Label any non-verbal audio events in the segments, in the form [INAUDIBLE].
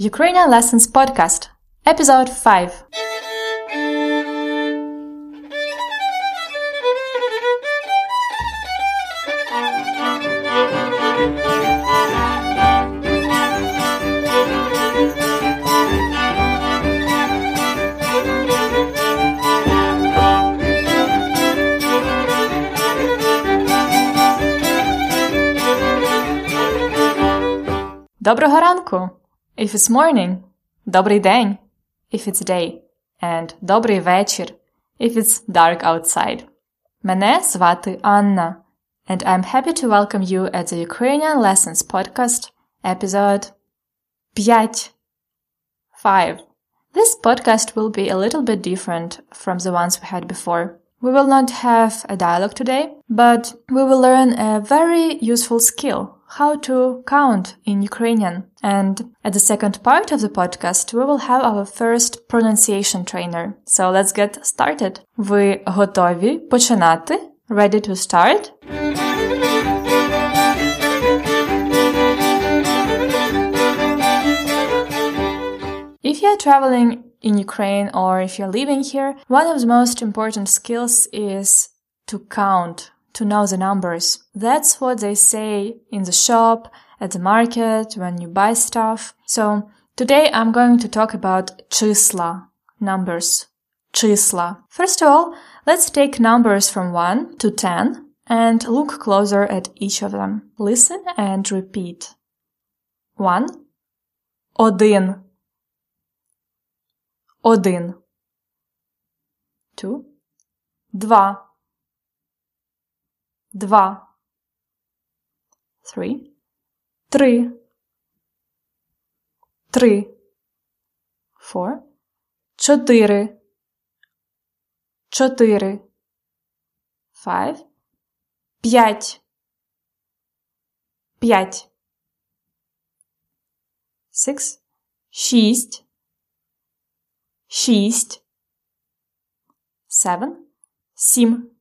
Ukrainian Lessons Podcast, Episode 5. Доброго ранку! If it's morning, добрий день, if it's day, and добрий вечір, if it's dark outside. Мене звати Анна, and I'm happy to welcome you at the Ukrainian Lessons podcast, episode 5. 5. This podcast will be a little bit different from the ones we had before. We will not have a dialogue today, but we will learn a very useful skill how to count in Ukrainian. And at the second part of the podcast, we will have our first pronunciation trainer. So let's get started. Ви готові починати? Ready to start? If you are traveling in Ukraine or if you're living here, one of the most important skills is to count, to know the numbers. That's what they say in the shop, at the market, when you buy stuff. So today I'm going to talk about числа, numbers. Числа. First of all, let's take numbers from 1 to 10 and look closer at each of them. Listen and repeat. 1. Один. Один. Two. Два. Два. Three. Три. Три. Four. Чотири. Чотири. Five. П'ять. П'ять. Six. Шість. Шість. Seven. Сім.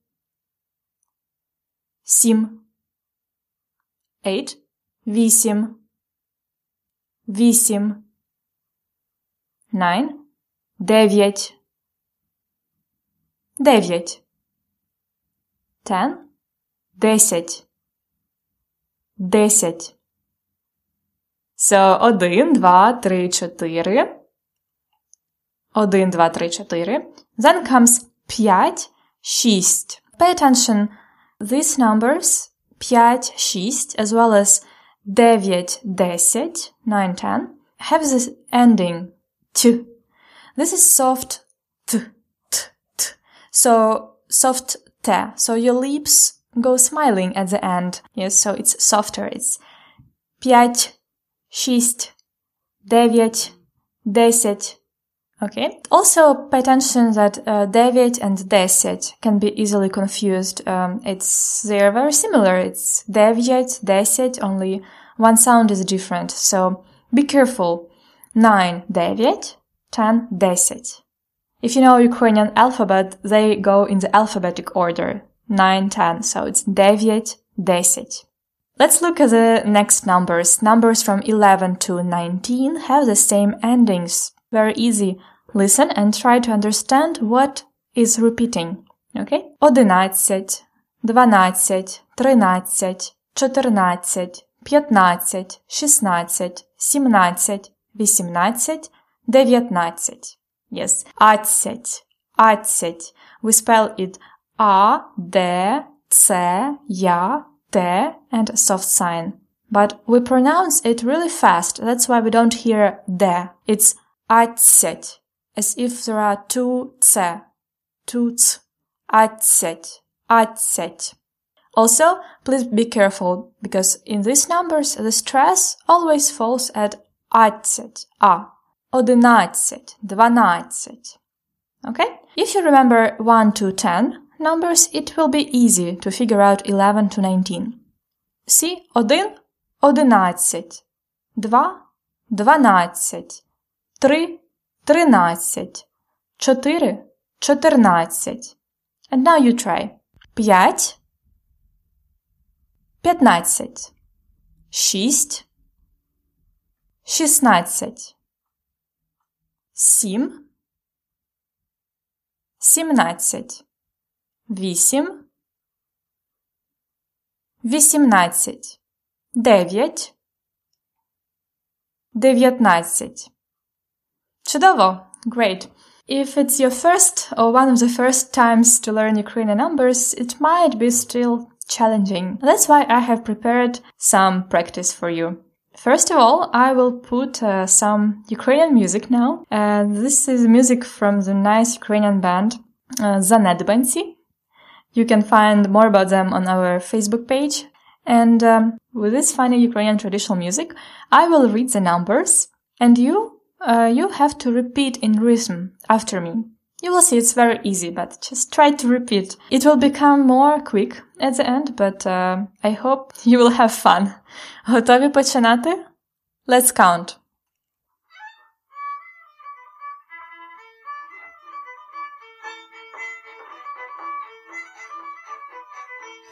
Сім. Eight. Вісім. Вісім. Nine. Дев'ять. Дев'ять. Ten. Десять. Десять. So, один, два, три, чотири. Один, два, три, чотири. Then comes п'ять, шість. Pay attention. These numbers, п'ять, шість, as well as дев'ять, десять, nine, ten, have this ending t. This is soft t, t, t. So, soft t. So your lips go smiling at the end. Yes, so it's softer. It's п'ять, шість, дев'ять, десять, Okay. Also, pay attention that uh, and Deset can be easily confused. Um, it's they're very similar. It's Deviet, Deset, only one sound is different. So be careful. Nine Deviet, ten Deset. If you know Ukrainian alphabet, they go in the alphabetic order. Nine, ten. So it's Deviet, Deset. Let's look at the next numbers. Numbers from 11 to 19 have the same endings Very easy. Listen and try to understand what is repeating. Okay? Одинадцять, дванадцять, тринадцять, чотирнадцять, п'ятнадцять, шістнадцять, сімнадцять, вісімнадцять, дев'ятнадцять. Yes. Адцять, адцять. We spell it A, D, C, Ya, T, and a soft sign. But we pronounce it really fast. That's why we don't hear D. It's Адцять, as if there are two ц, two ц, адцять, адцять. Also, please be careful because in these numbers the stress always falls at адцять, a, одинадцять, дванадцять. Okay? If you remember 1 to 10 numbers, it will be easy to figure out 11 to 19. See, один, одинадцять, два, дванадцять, 3 тринадцять, 4 чотирнадцять. And now you try. 5 15 6 16 7 17 8 18 9 19 Чудово! Great! If it's your first or one of the first times to learn Ukrainian numbers, it might be still challenging. That's why I have prepared some practice for you. First of all, I will put uh, some Ukrainian music now. Uh, this is music from the nice Ukrainian band uh, Zanedbanci. You can find more about them on our Facebook page. And um, with this funny Ukrainian traditional music, I will read the numbers, and you uh, you have to repeat in rhythm after me. You will see it's very easy, but just try to repeat. It will become more quick at the end, but uh, I hope [LAUGHS] you will have fun. [LAUGHS] Готові починати? Let's count.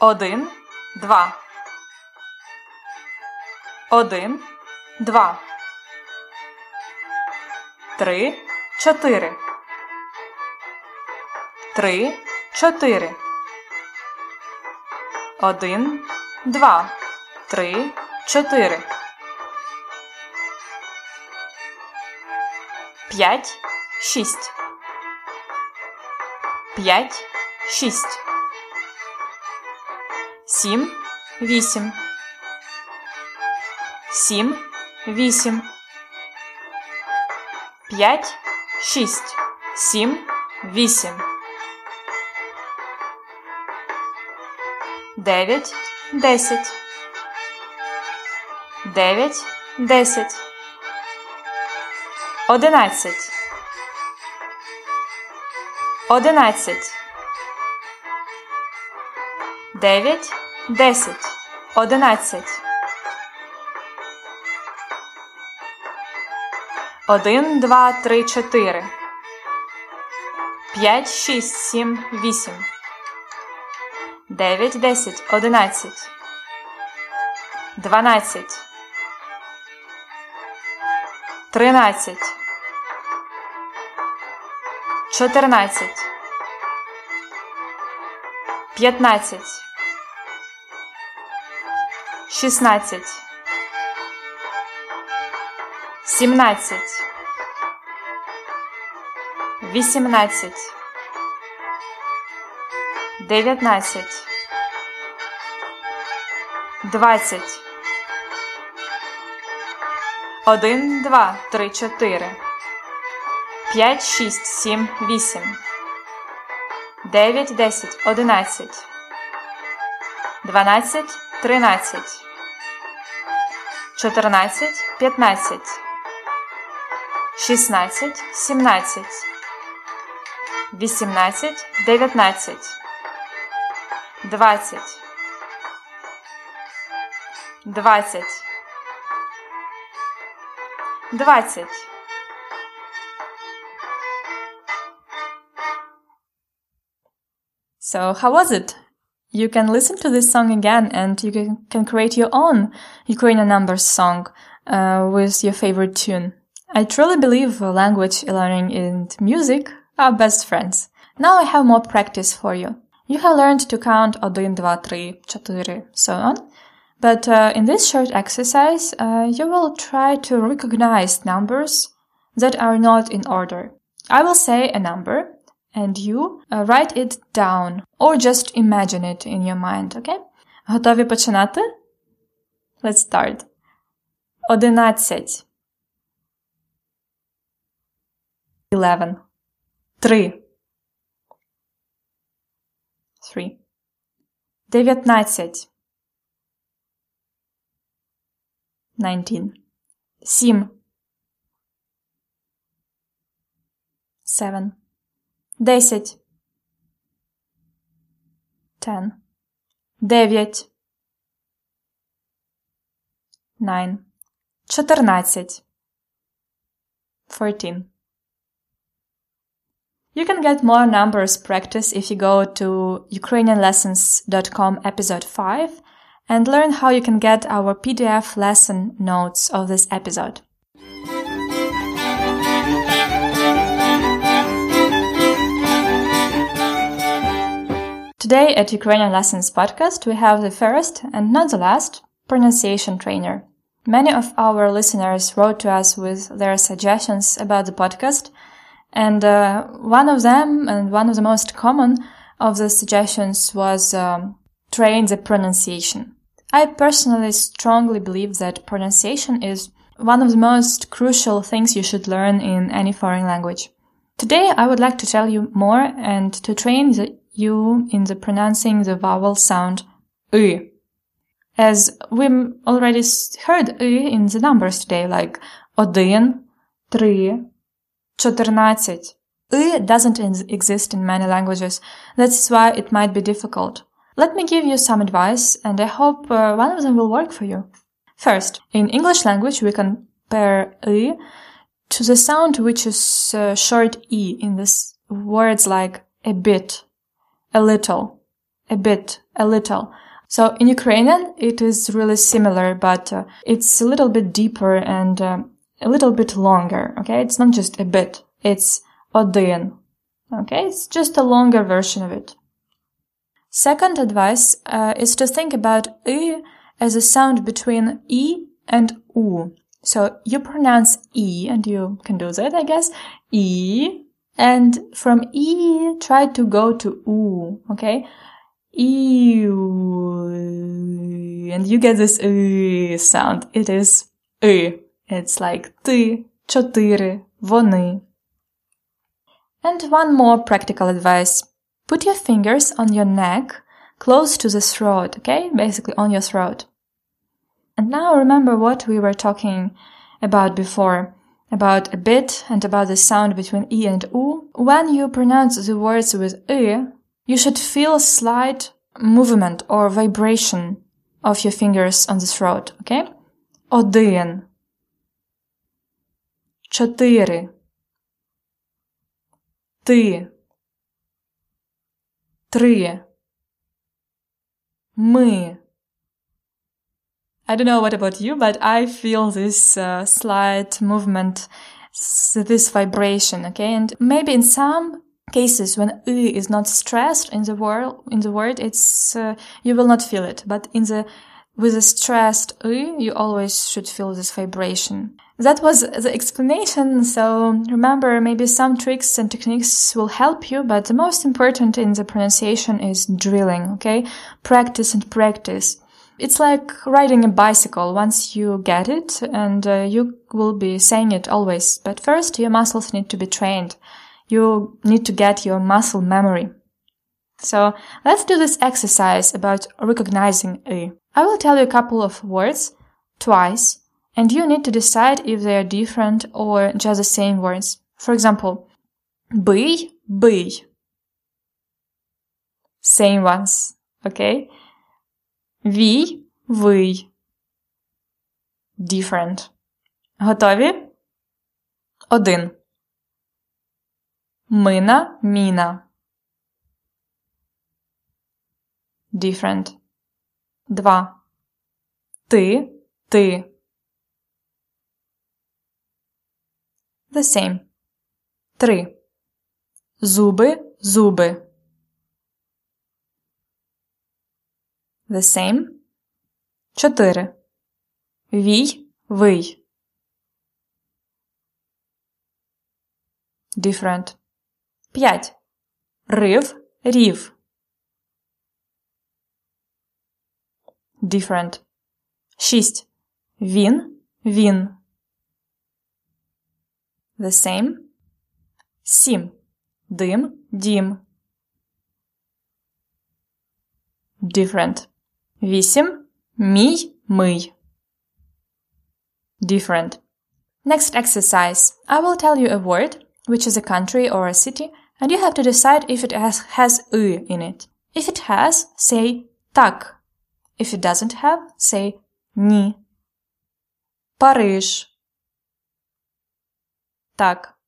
Один, два. Один, два. Три, чотири. Три, чотири. Один, два, три, чотири. П'ять, шість. П'ять, шість. Сім, вісім. Сім, вісім. П'ять, шість, сім, вісім. Дев'ять, десять. Дев'ять, десять. Одинадцять. Одинадцять. Дев'ять, десять. Одинадцять. Один, два, три, чотири. П'ять, шість, сім, вісім. Дев'ять, десять, одинадцять. Дванадцять. Тринадцять. Чотирнадцять. П'ятнадцять. Шістнадцять. Сімнадцять. Вісімнадцять. Дев'ятнадцять. Двадцять. Один, два, три, чотири. П'ять, шість, сім, вісім. Дев'ять, десять, одинадцять. Дванадцять, тринадцять. Чотирнадцять, п'ятнадцять. 16, 17, 18, 19, 20, 20, 20. So, how was it? You can listen to this song again and you can, can create your own Ukrainian numbers song uh, with your favorite tune. I truly believe language learning and music are best friends. Now I have more practice for you. You have learned to count 1, 2, 3, 4, so on. But uh, in this short exercise, uh, you will try to recognize numbers that are not in order. I will say a number and you uh, write it down or just imagine it in your mind, okay? Готові починати? Let's start. Одинадцять. Eleven. Три. Three. Дев'ятнадцять. Nineteen. Сім. Seven. Десять. Ten. Дев'ять. Nine. Чотирнадцять. Fourteen. You can get more numbers practice if you go to ukrainianlessons.com episode 5 and learn how you can get our PDF lesson notes of this episode. Today at Ukrainian Lessons podcast, we have the first and not the last pronunciation trainer. Many of our listeners wrote to us with their suggestions about the podcast and uh, one of them, and one of the most common of the suggestions was um, train the pronunciation. I personally strongly believe that pronunciation is one of the most crucial things you should learn in any foreign language. Today I would like to tell you more and to train the, you in the pronouncing the vowel sound y. As we already heard y in the numbers today, like один, три, 14. Ы doesn't exist in many languages. That's why it might be difficult. Let me give you some advice and I hope uh, one of them will work for you. First, in English language we compare ы to the sound which is uh, short e in this words like a bit, a little, a bit, a little. So in Ukrainian it is really similar but uh, it's a little bit deeper and uh, a little bit longer. Okay. It's not just a bit. It's один. Okay. It's just a longer version of it. Second advice uh, is to think about y as a sound between e and u. So you pronounce e and you can do that, I guess. E and from e try to go to u. Okay. E and you get this e sound. It is e. It's like ти, чотири, вони. And one more practical advice. Put your fingers on your neck close to the throat, okay? Basically on your throat. And now remember what we were talking about before, about a bit and about the sound between e and u. When you pronounce the words with e, you should feel a slight movement or vibration of your fingers on the throat, okay? Один. Чотири. Ти. Три. Ми. I don't know what about you, but I feel this uh, slight movement, this vibration, okay? And maybe in some cases when "e" is not stressed in the word, in the word, it's, uh, you will not feel it. But in the, with a stressed "e", you always should feel this vibration. That was the explanation. So remember, maybe some tricks and techniques will help you, but the most important in the pronunciation is drilling, okay? Practice and practice. It's like riding a bicycle. Once you get it, and uh, you will be saying it always. But first, your muscles need to be trained. You need to get your muscle memory. So let's do this exercise about recognizing a. I will tell you a couple of words twice, and you need to decide if they are different or just the same words. For example, бий, бий. Same ones, okay? Вій, вий. Different. Готові? Один. Мина, міна. Different. Два. Ти, ти. The same. Три. Зуби, зуби. The same. Чотири. Вій, вий. Different. П'ять. Рив, рів. Different. Шість. Він, він. The same. Сім. Дим, дім. Different. Вісім. Мій, мий. Different. Next exercise. I will tell you a word, which is a country or a city, and you have to decide if it has, has u in it. If it has, say так. If it doesn't have, say ні. Париж. Так.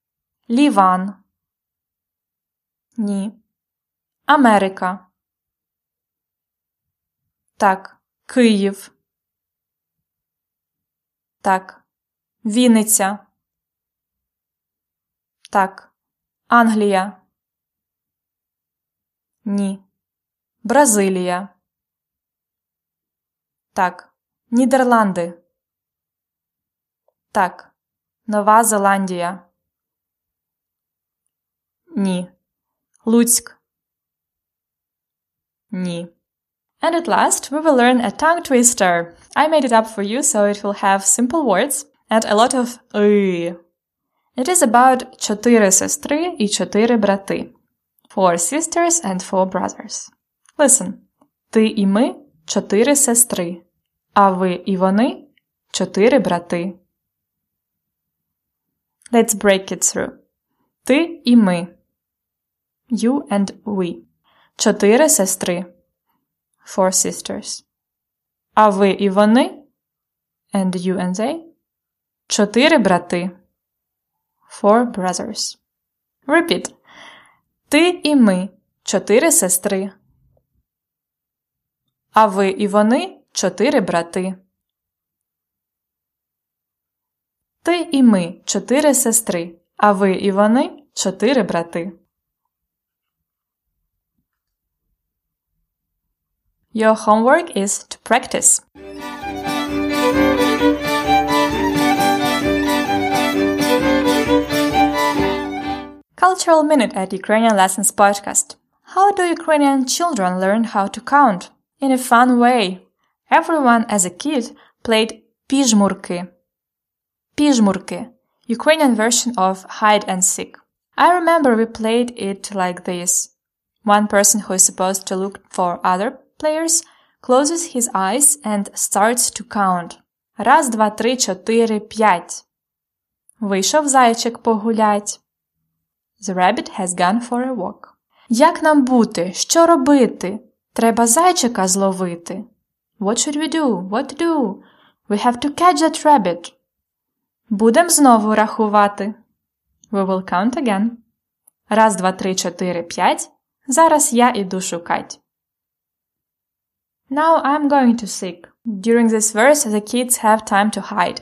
Ліван. Ні. Америка. Так. Київ. Так. Вінниця. Так. Англія. Ні. Бразилія. Так. Нідерланди. Так. Нова Зеландія. Ні. Луцьк. Ні. And at last, we will learn a tongue twister. I made it up for you so it will have simple words and a lot of «ы». It is about чотири сестри і чотири брати. Four sisters and four brothers. Listen. Ти і ми чотири сестри, а ви і вони чотири брати. Let's break it through. Ти і ми. You and we. Чотири сестри. Four sisters. А ви і вони. And you and they. Чотири брати. Four brothers. Repeat. Ти і ми. Чотири сестри. А ви і вони чотири брати. Ти і ми чотири сестри. А ви і вони чотири брати. Your homework is to practice. Cultural Minute at Ukrainian Lessons Podcast. How do Ukrainian children learn how to count? In a fun way. Everyone as a kid played pizhmurki. Pizhmurki, Ukrainian version of hide and seek. I remember we played it like this. One person who is supposed to look for other players closes his eyes and starts to count. Раз, два, три, чотири, п'ять. Вийшов зайчик погулять. The rabbit has gone for a walk. Як нам бути? Що робити? Треба зайчика зловити. What should we do? What to do? We have to catch that rabbit. Будем знову рахувати. We will count again. Раз, два, три, чотири, п'ять. Зараз я іду шукать. Now I'm going to seek. During this verse, the kids have time to hide.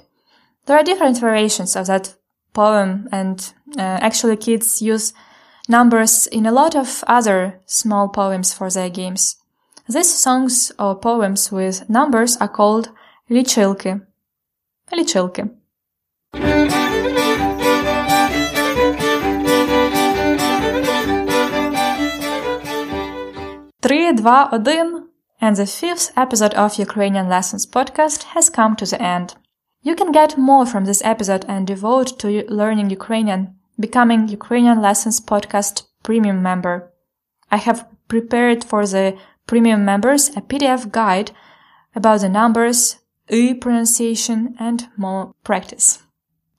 There are different variations of that poem, and uh, actually, kids use numbers in a lot of other small poems for their games. These songs or poems with numbers are called lichilki. Lichilki. Три, два, один. And the fifth episode of Ukrainian Lessons podcast has come to the end. You can get more from this episode and devote to learning Ukrainian, becoming Ukrainian Lessons podcast premium member. I have prepared for the premium members a PDF guide about the numbers, e pronunciation, and more practice.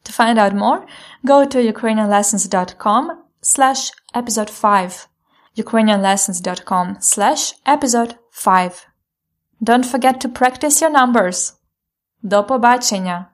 To find out more, go to ukrainianlessons.com slash episode 5 ukrainianlessons.com slash episode 5. Don't forget to practice your numbers. До побачення!